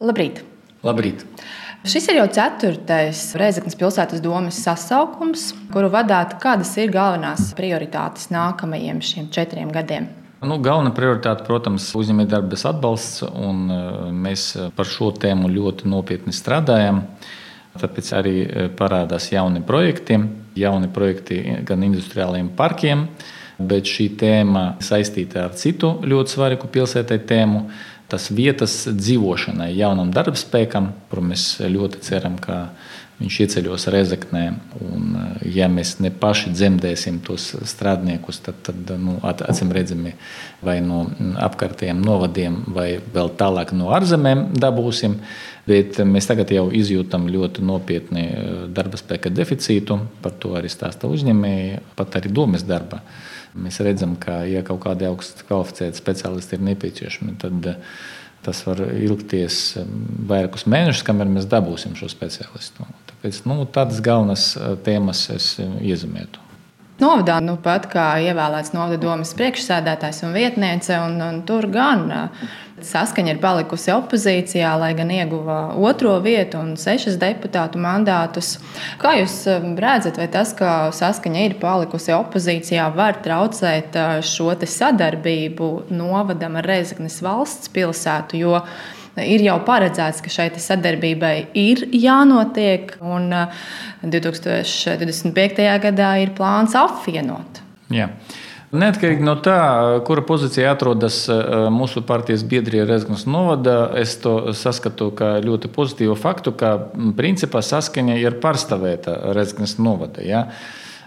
Labrīt! Labrīt! Šis ir jau ceturtais Reizeknas pilsētas domas sasaukums, kuru vadāt. Kādas ir galvenās prioritātes nākamajiem šiem četriem gadiem? Nu, galvenā prioritāte, protams, ir uzņēmējdarbības atbalsts, un e, mēs par šo tēmu ļoti nopietni strādājam. Tāpēc arī e, parādās jauni projekti, jauni projekti gan industriāliem parkiem, bet šī tēma saistīta ar citu ļoti svarīgu pilsētai tēmu tas vietas dzīvošanai, jaunam darbspēkam, kur mēs ļoti ceram, ka viņš ieceļos Rezeknē. Un, ja mēs ne paši dzemdēsim tos strādniekus, tad, tad nu, acīm redzami vai no apkārtējiem novadiem, vai vēl tālāk no ārzemēm dabūsim. Bet mēs tagad jau izjūtam ļoti nopietni darba spēka deficītu, par to arī stāsta uzņēmēji, pat arī domas darba. Mēs redzam, ka, ja kaut kādi augsti kvalificēti speciālisti ir nepieciešami, tad eh, tas var ilgties eh, vairākus mēnešus, kamēr mēs dabūsim šo speciālistu. Tāpēc nu, tādas galvenas eh, tēmas es iezīmētu. Novadā nu pat kā ievēlēts novada domas priekšsēdētājs un vietniece, un, un tur gan saskaņa ir palikusi opozīcijā, lai gan ieguva otro vietu un sešas deputātu mandātus. Kā jūs redzat, vai tas, ka saskaņa ir palikusi opozīcijā, var traucēt šo sadarbību novadam ar Reizeknes valsts pilsētu? Jo ir jau paredzēts, ka šai sadarbībai ir jānotiek, un 2025. Uh, gadā ir plāns apvienot. Jā. Neatkarīgi no tā, kura pozīcijā atrodas uh, mūsu partijas biedrija Rezgnas Novada, es to saskatu kā ļoti pozitīvu faktu, ka principā saskaņa ir pārstāvēta Rezgnas Novada. Ja?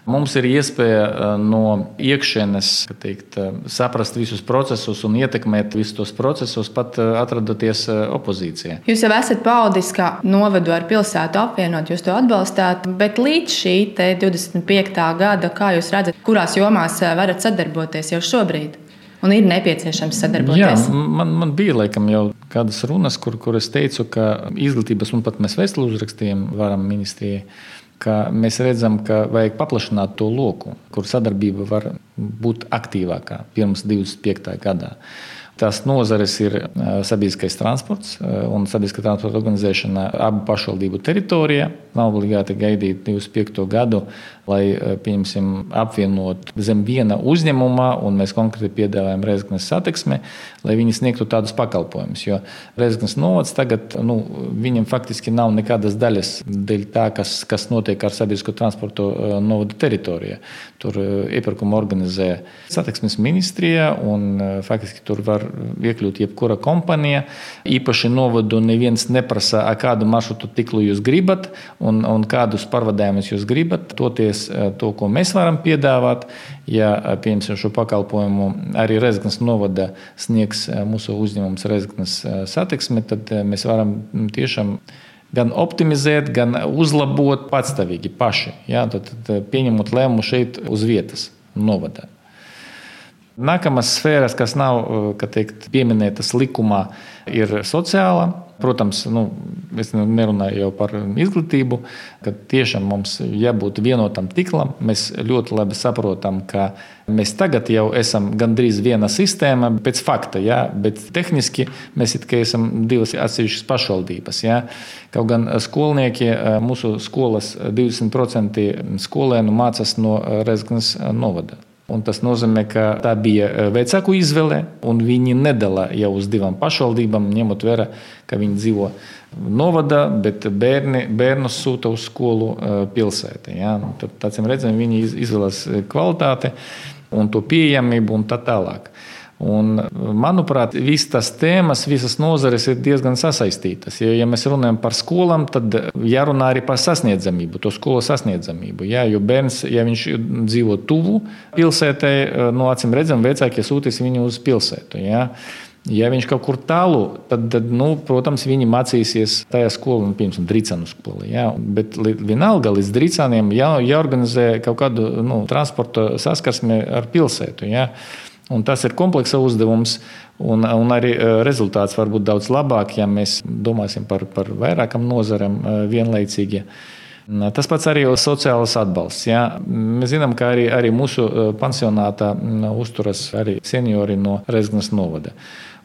Mums ir iespēja eh, no iekšienes teikt, eh, saprast visus procesus un ietekmēt visus tos procesus, pat eh, atrodoties opozīcijā. Jūs jau esat paudis, ka novadu ar pilsētu apvienot, jūs to atbalstāt, bet līdz šī 25. gada, kā jūs redzat, kurās jomās varat sadarboties jau šobrīd? Un ir nepieciešams sadarboties. Jā, man, man bija laikam jau kādas runas, kur, kur es teicu, ka izglītības un pat mēs vēstuli uzrakstījām varam ministrijai ka mēs redzam, ka vajag paplašināt to loku, kur sadarbība var būt aktīvākā pirms 25. gadā. Tās nozares ir sabiedriskais transports un sabiedriskā transporta organizēšana abu pašvaldību teritorijā. Nav obligāti gaidīt 25. gadu, lai apvienot zem viena uzņēmuma, un mēs konkrēti piedāvājam Reizeknas satiksmi, lai viņi sniegtu tādus pakalpojumus. Jo Reizeknas novads tagad, nu, viņam faktiski nav nekādas daļas dēļ tā, kas, kas notiek ar sabiedrisko transportu novada teritorijā. Tur iepirkumu organizē satiksmes ministrija, un faktiski tur var var iekļūt jebkura kompānija. Īpaši novadu neviens neprasa, kādu maršrutu tiklu jūs gribat un, un kādus pārvadājumus jūs gribat. Toties to, ko mēs varam piedāvāt, ja pieņemsim šo pakalpojumu, arī Rezgnas novada sniegs mūsu uzņēmums Rezgnas satiksmi, tad mēs varam tiešām gan optimizēt, gan uzlabot patstāvīgi paši. Ja? Tad, tad pieņemot lēmumu šeit uz vietas, novadā. Nākamās sfēras, kas nav teikt, pieminētas likumā, ir sociāla. Protams, nu, es nerunāju jau par izglītību, ka tiešām mums jābūt vienotam tiklam. Mēs ļoti labi saprotam, ka mēs tagad jau esam gandrīz viena sistēma pēc fakta, ja? bet tehniski mēs esam divas atsevišķas pašvaldības. Ja? Kaut gan skolnieki, mūsu skolas 20% skolēnu mācās no Rezgnas novada. Un tas nozīmē, ka tā bija eh, vecāku izvēle, un viņi nedala jau uz divām pašvaldībām, ņemot vērā, ka viņi dzīvo novada, bet bērni, bērnus sūta uz skolu eh, pilsētā. Ja? Nu, tad, tācim redzam, viņi izvēlas kvalitāti un to pieejamību un tā tālāk. Un, manuprāt, visas tās tēmas, visas nozares ir diezgan sasaistītas. Ja, ja mēs runājam par skolām, tad jārunā arī par sasniedzamību, to skolu sasniedzamību. Ja, jo bērns, ja viņš dzīvo tuvu pilsētai, no acīm redzam, vecākie sūtīs viņu uz pilsētu. Ja. Ja viņš kaut kur tālu, tad, tad nu, protams, viņi mācīsies tajā skolā, nu, piemēram, Drīcānu skolā. Ja? Bet vienalga līdz Drīcāniem jā, jāorganizē kaut kādu nu, transporta saskarsmi ar pilsētu. Ja? Un tas ir kompleksa uzdevums, un, un arī e, rezultāts var būt daudz labāk, ja mēs domāsim par, par vairākām nozarēm e, vienlaicīgi. Tas pats arī sociālais atbalsts. Ja? Mēs zinām, ka arī, arī mūsu e, pansionātā uzturas arī seniori no Rezgnas novada.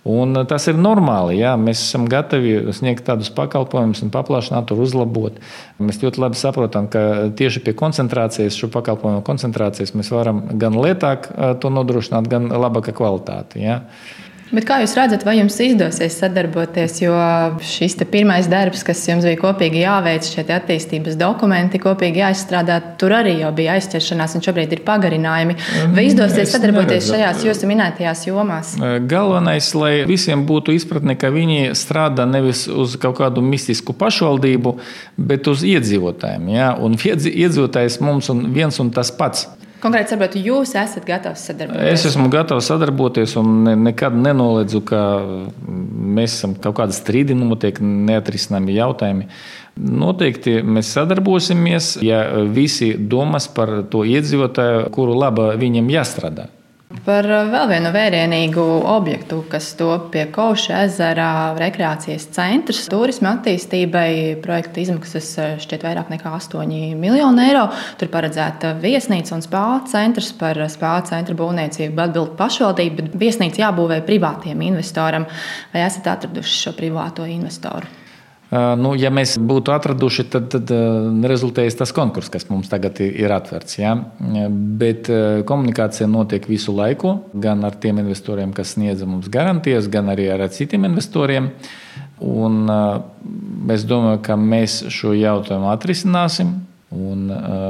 Un tas ir normāli. Jā. Mēs esam gatavi sniegt tādus pakalpojumus un paplašināt, tur uzlabot. Mēs ļoti labi saprotam, ka tieši pie koncentrācijas, šo pakalpojumu koncentrācijas, mēs varam gan lētāk to nodrošināt, gan labāka kvalitāte. Jā. Bet kā jūs redzat, vai jums izdosies sadarboties? Jo šis pirmais darbs, kas jums bija kopīgi jāveic, šie attīstības dokumenti, kopīgi jāizstrādā, tur arī jau bija aizķeršanās, un šobrīd ir pagarinājumi. Vai izdosies es sadarboties neredzu. šajās jūsu minētajās jomās? Galvenais, lai visiem būtu izpratne, ka viņi strādā nevis uz kaut kādu mistisku pašvaldību, bet uz iedzīvotājiem. Ja? Un iedzīvotājs mums ir viens un tas pats. Konkrēti, saprotu, jūs esat gatavs sadarboties. Es esmu gatavs sadarboties un ne, nekad nenoliedzu, ka mēs esam kaut kāda strīdi, notiek neatrisināmi jautājumi. Noteikti mēs sadarbosimies, ja visi domās par to iedzīvotāju, kuru laba viņam jāstrādā. Par vēl vienu vērienīgu objektu, kas top pie Kauša ezera rekreācijas centrs. Turisma attīstībai projekta izmaksas šķiet vairāk nekā 8 miljoni eiro. Tur paredzēta viesnīca un spāņu centrs. Par spāņu centra būvniecību atbild pašvaldība, bet viesnīca jābūvē privātiem investoram. Vai esat atraduši šo privāto investoru? Nu, ja mēs būtu atraduši, tad, tad rezultējas tas konkurss, kas mums tagad ir atvērts. Ja? Bet komunikācija notiek visu laiku, gan ar tiem investoriem, kas sniedz mums garantijas, gan arī ar citiem investoriem. Un es domāju, ka mēs šo jautājumu atrisināsim. Un,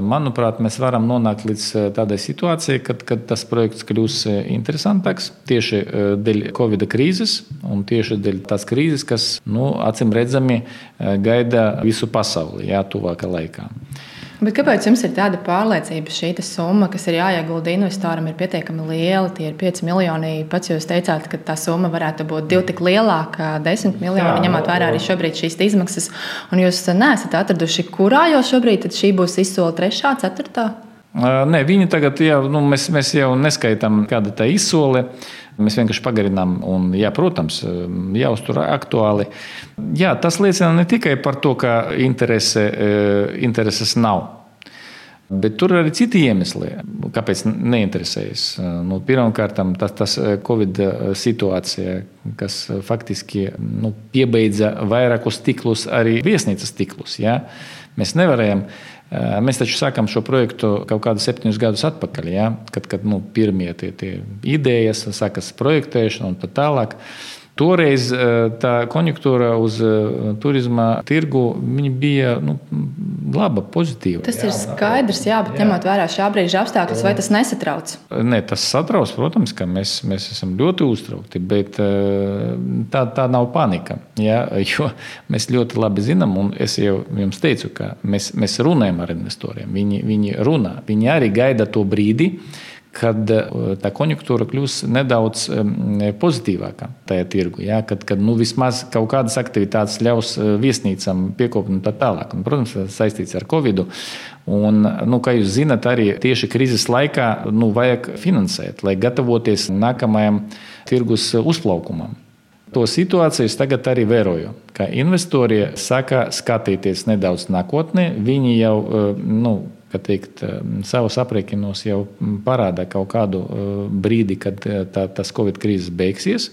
manuprāt, mēs varam nonākt līdz tādai situācijai, kad, kad tas projekts kļūs interesantāks tieši dēļ Covid krīzes un tieši dēļ tās krīzes, kas nu, acīm redzami gaida visu pasauli jā, tuvākā laikā. Bet kāpēc jums ir tāda pārliecība, ka šī summa, kas ir jāiegulda investoram, ir pietiekami liela? Tie ir 5 miljoni. Pats jūs teicāt, ka tā summa varētu būt divi tik lielāka, 10 miljoni, Jā, ņemot vērā arī šobrīd šīs izmaksas. Un jūs neesat atraduši, kurā jau šobrīd šī būs izsola 3, 4. Nē, viņi tagad jau, nu, mēs, mēs jau neskaitām, kāda tā izsole. Mēs vienkārši pagarinām, un, jā, protams, jāuztur aktuāli. Jā, tas liecina ne tikai par to, ka interese, intereses nav. Bet tur ir arī citi iemesli, kāpēc neinteresējas. Nu, Pirmkārt, tas, tas Covid situācija, kas faktiski nu, piebeidza vairākus ciklus, arī viesnīcas ciklus. Ja? Mēs nevarējām Mēs taču sākām šo projektu kaut kādus septiņus gadus atpakaļ, ja? kad, kad nu, pirmie tie, tie idejas, sākas projektēšana un tā tālāk. Toreiz tā konjunktūra uz turisma tirgu bija nu, laba, pozitīva. Tas jā, ir skaidrs, jā, bet jā. ņemot vērā šā brīža apstākļus, vai tas nesatrauc? Nē, tas satrauc, protams, ka mēs, mēs esam ļoti uztraukti, bet tā, tā nav panika. Jā, jo mēs ļoti labi zinām, un es jau jums teicu, ka mēs, mēs runājam ar investoriem. Viņi, viņi runā, viņi arī gaida to brīdi kad eh, tā konjunktūra kļūs nedaudz pozitīvāka tajā tirgu. Ja? Kad, kad nu, vismaz kaut kādas aktivitātes ļaus eh, viesnīcām piekopt un tā tālāk. Un, protams, tas saistīts ar Covid. Un, nu, kā jūs zinat, arī tieši krīzes laikā nu, vajag finansēt, lai gatavoties nākamajam tirgus uzplaukumam. To situāciju es tagad arī vēroju. Investori saka, skatīties nedaudz nākotnē, viņi jau eh, nu, teikt, eh, savus aprēķinos jau parāda kaut kādu eh, brīdi, kad eh, tā, tas Covid krīzes beigsies.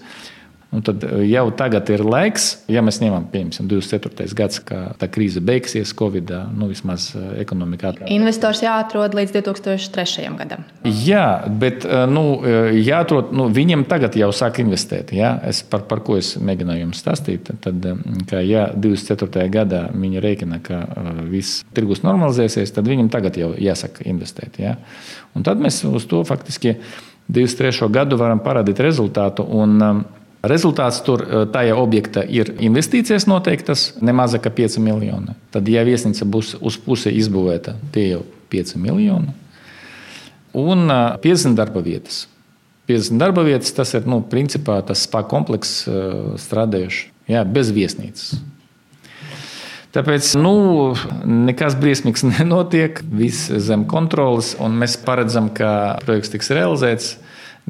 Un tad jau tagad ir laiks, ja mēs ņemam, piemēram, 24. gads, kad tā krīze beigsies, Covid, nu vismaz ekonomikā. Investors jāatrod līdz 2003. gadam. Jā, bet nu, jāatrod, nu, viņiem tagad jau sāk investēt. Jā? Es par, par ko es mēģināju jums stāstīt. Tad, ka, ja 24. gadā viņi rēķina, ka viss tirgus normalizēsies, tad viņiem tagad jau jāsaka investēt. Jā? Un tad mēs uz to faktiski 23. gadu varam parādīt rezultātu. Un, Rezultāts tur eh, tajā objektā ir investīcijas noteiktas ne mazāk kā 5 miljoni. Tad, ja viesnīca būs uz pusi izbūvēta, tie jau 5 miljoni. Un 50 eh, darba vietas. 50 darba vietas tas ir nu, principā tas spa komplekss eh, strādājuši jā, bez viesnīcas. Tāpēc nu, nekas briesmīgs nenotiek, viss zem kontrolas, un mēs paredzam, ka projekts tiks realizēts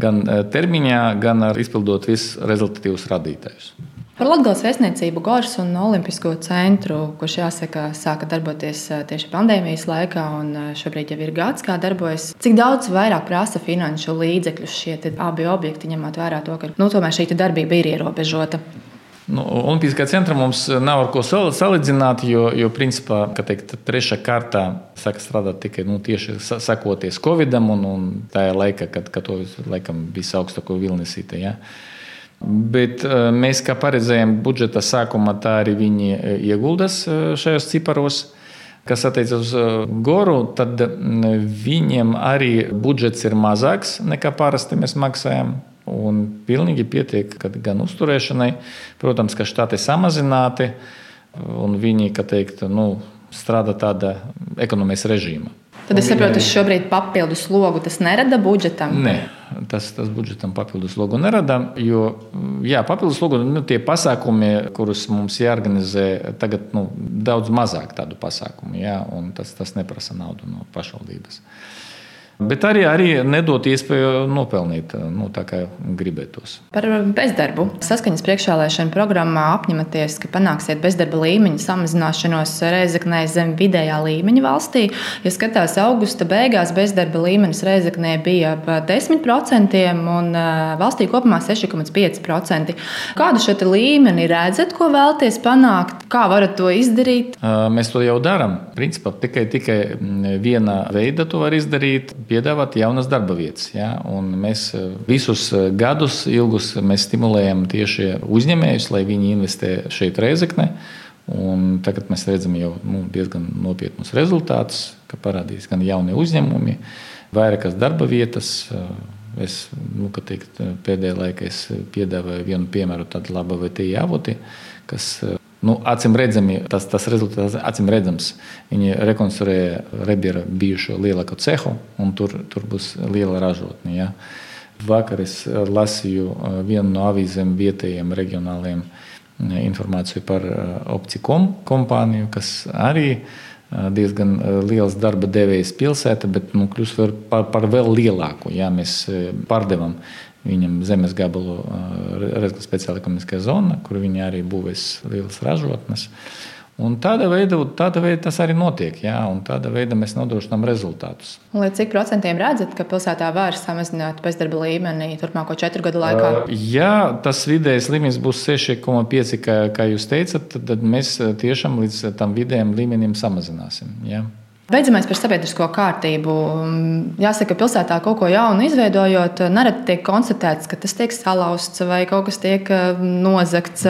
gan eh, termiņā, gan izpildot visus rezultatīvus radītājus. Par Latvijas vēstniecību Gors un Olimpisko centru, kurš jāsaka, sāka darboties tieši pandēmijas laikā, un šobrīd jau ir gads, kā darbojas. Cik daudz vairāk prasa finanšu līdzekļus šie abi objekti, ņemot vērā to, ka nu, tomēr šī darbība ir ierobežota? Nu, Olimpiskā centra mums nav ar ko salīdzināt, jo, jo principā, teikt, trešā kārtā saka strādāt tikai nu, tieši sakoties Covidam un, un tajā laikā, kad, kad to laikam visaugstāko vilnisīte. Ja? Bet eh, mēs, kā paredzējām budžeta sākumā, tā arī viņi eh, ieguldas eh, šajos ciparos. Kas attiecas uz Goru, tad mm, viņiem arī budžets ir mazāks nekā parasti mēs maksājam. Un pilnīgi pietiek gan uzturēšanai, protams, ka štati samazināti, un viņi, teikt, nu, strādā tādā ekonomijas režīmā. Tad es saprotu, ka šobrīd papildus slogu tas nerada budžetam. Nē, tas, tas budžetam papildus slogu nerada. Jo jā, papildus slogu nu, tie pasākumi, kurus mums jāorganizē, tagad nu, daudz mazāk tādu pasākumu, jā, tas, tas neprasa naudu no pašvaldības. Bet arī, arī nedot iespēju nopelnīt nu, tā, kā gribētos. Par bezdarbu. Saskaņas priekšvēlēšana programmā apņematies, ka panāksiet bezdarba līmeņa samazināšanos Reizeknē zem vidējā līmeņa valstī. Ja skatās augusta beigās, bezdarba līmenis Reizeknē bija ap 10% un valstī kopumā 6,5%. Kādu šo līmeni redzat, ko vēlties panākt? Kā varat to izdarīt? Mēs to jau darām. Principā tikai, tikai viena veida to var izdarīt piedāvāt jaunas darba vietas. Ja? Un mēs eh, visus eh, gadus ilgus stimulējam tieši uzņēmējus, lai viņi investē šeit Reizekne. Un tagad mēs redzam jau nu, diezgan nopietnus rezultātus, ka parādīs gan jauni uzņēmumi, vairākas darba vietas. Es nu, teikt, pēdējā laikā piedāvāju vienu piemēru, tādu labu VTI avoti, kas Nu, acīm redzami, tas, tas rezultāts acīm redzams. Viņi rekonstruēja Rebiera bijušo lielāko cehu, un tur, tur būs liela ražotne. Ja. Vakar es lasīju uh, vienu no avīzēm vietējiem reģionāliem uh, informāciju par Optikom kompāniju, kas arī diezgan liels darba devējs pilsēta, bet nu, kļūst par, par vēl lielāku. Ja mēs pārdevam viņam zemes gabalu Rezgala speciāla ekonomiskā zona, kur viņi arī būvēs lielas ražotnes. Un tāda veida, tāda veida tas arī notiek. Jā, tāda veida mēs nodrošinām rezultātus. Līdz cik procentiem redzat, ka pilsētā var samazināt bezdarba līmeni turpmāko četru gadu laikā? Uh, ja tas vidējais līmenis būs 6,5, kā, kā jūs teicat, tad, tad mēs tiešām līdz tam vidējam līmenim samazināsim. Jā. Beidzamais par sabiedrisko kārtību. Jāsaka, ka pilsētā kaut ko jaunu izveidojot, nereti tiek konstatēts, ka tas tiek salauzts vai kaut kas tiek eh, nozagts.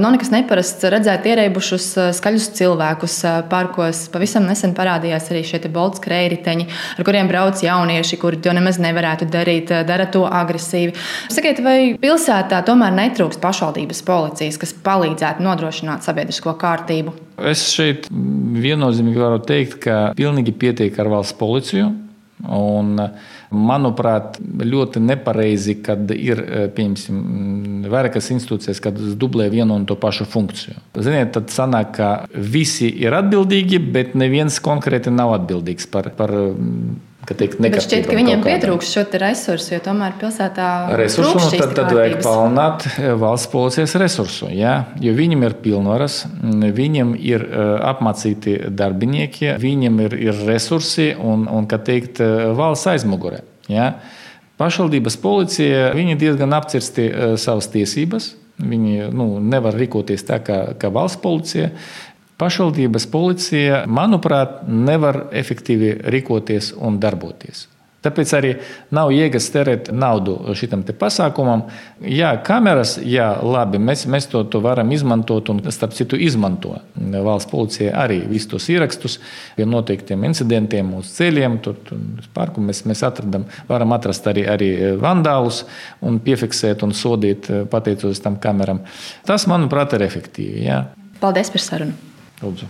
Nav nekas neparasts redzēt ierēbušus eh, skaļus cilvēkus parkos. Pavisam nesen parādījās arī šie bolts krējriteņi, ar kuriem brauc jaunieši, kuri to nemaz nevarētu darīt, dara to agresīvi. Sakiet, vai pilsētā tomēr netrūkst pašvaldības policijas, kas palīdzētu nodrošināt sabiedrisko kārtību? Es šeit viennozīmīgi varu teikt, ka pilnīgi pietiek ar valsts policiju. Un, manuprāt, ļoti nepareizi, kad ir vairākas institūcijas, kad dublē vienu un to pašu funkciju. Ziniet, tad sanāk, ka visi ir atbildīgi, bet neviens konkrēti nav atbildīgs par, par ka tiek negatīvi. Šķiet, ka viņiem pietrūks šo resursu, jo tomēr pilsētā resursu, nu, tad, tad vajag palnāt eh, valsts policijas resursu, ja? jo viņam ir pilnvaras, viņam ir uh, apmācīti darbinieki, viņam ir, ir resursi un, un, kā teikt, eh, valsts aizmugure. Ja? Pašvaldības policija diezgan apcirsti uh, savas tiesības. Viņi nu, nevar rīkoties tā kā, kā valsts policija. Pašvaldības policija, manuprāt, nevar efektīvi rīkoties un darboties. Tāpēc arī nav jēgas terēt naudu šitam pasākumam. Jā, kameras, jā, labi, mēs, mēs to, to varam izmantot, un starp citu, izmanto valsts policija arī visus tos ierakstus pie noteiktiem incidentiem uz ceļiem. Tur, tur parku mēs, mēs atradam, varam atrast arī, arī vandālus un piefiksēt un sodīt pateicoties tam kameram. Tas, manuprāt, ir efektīvi. Jā. Paldies par sarunu! 都不错。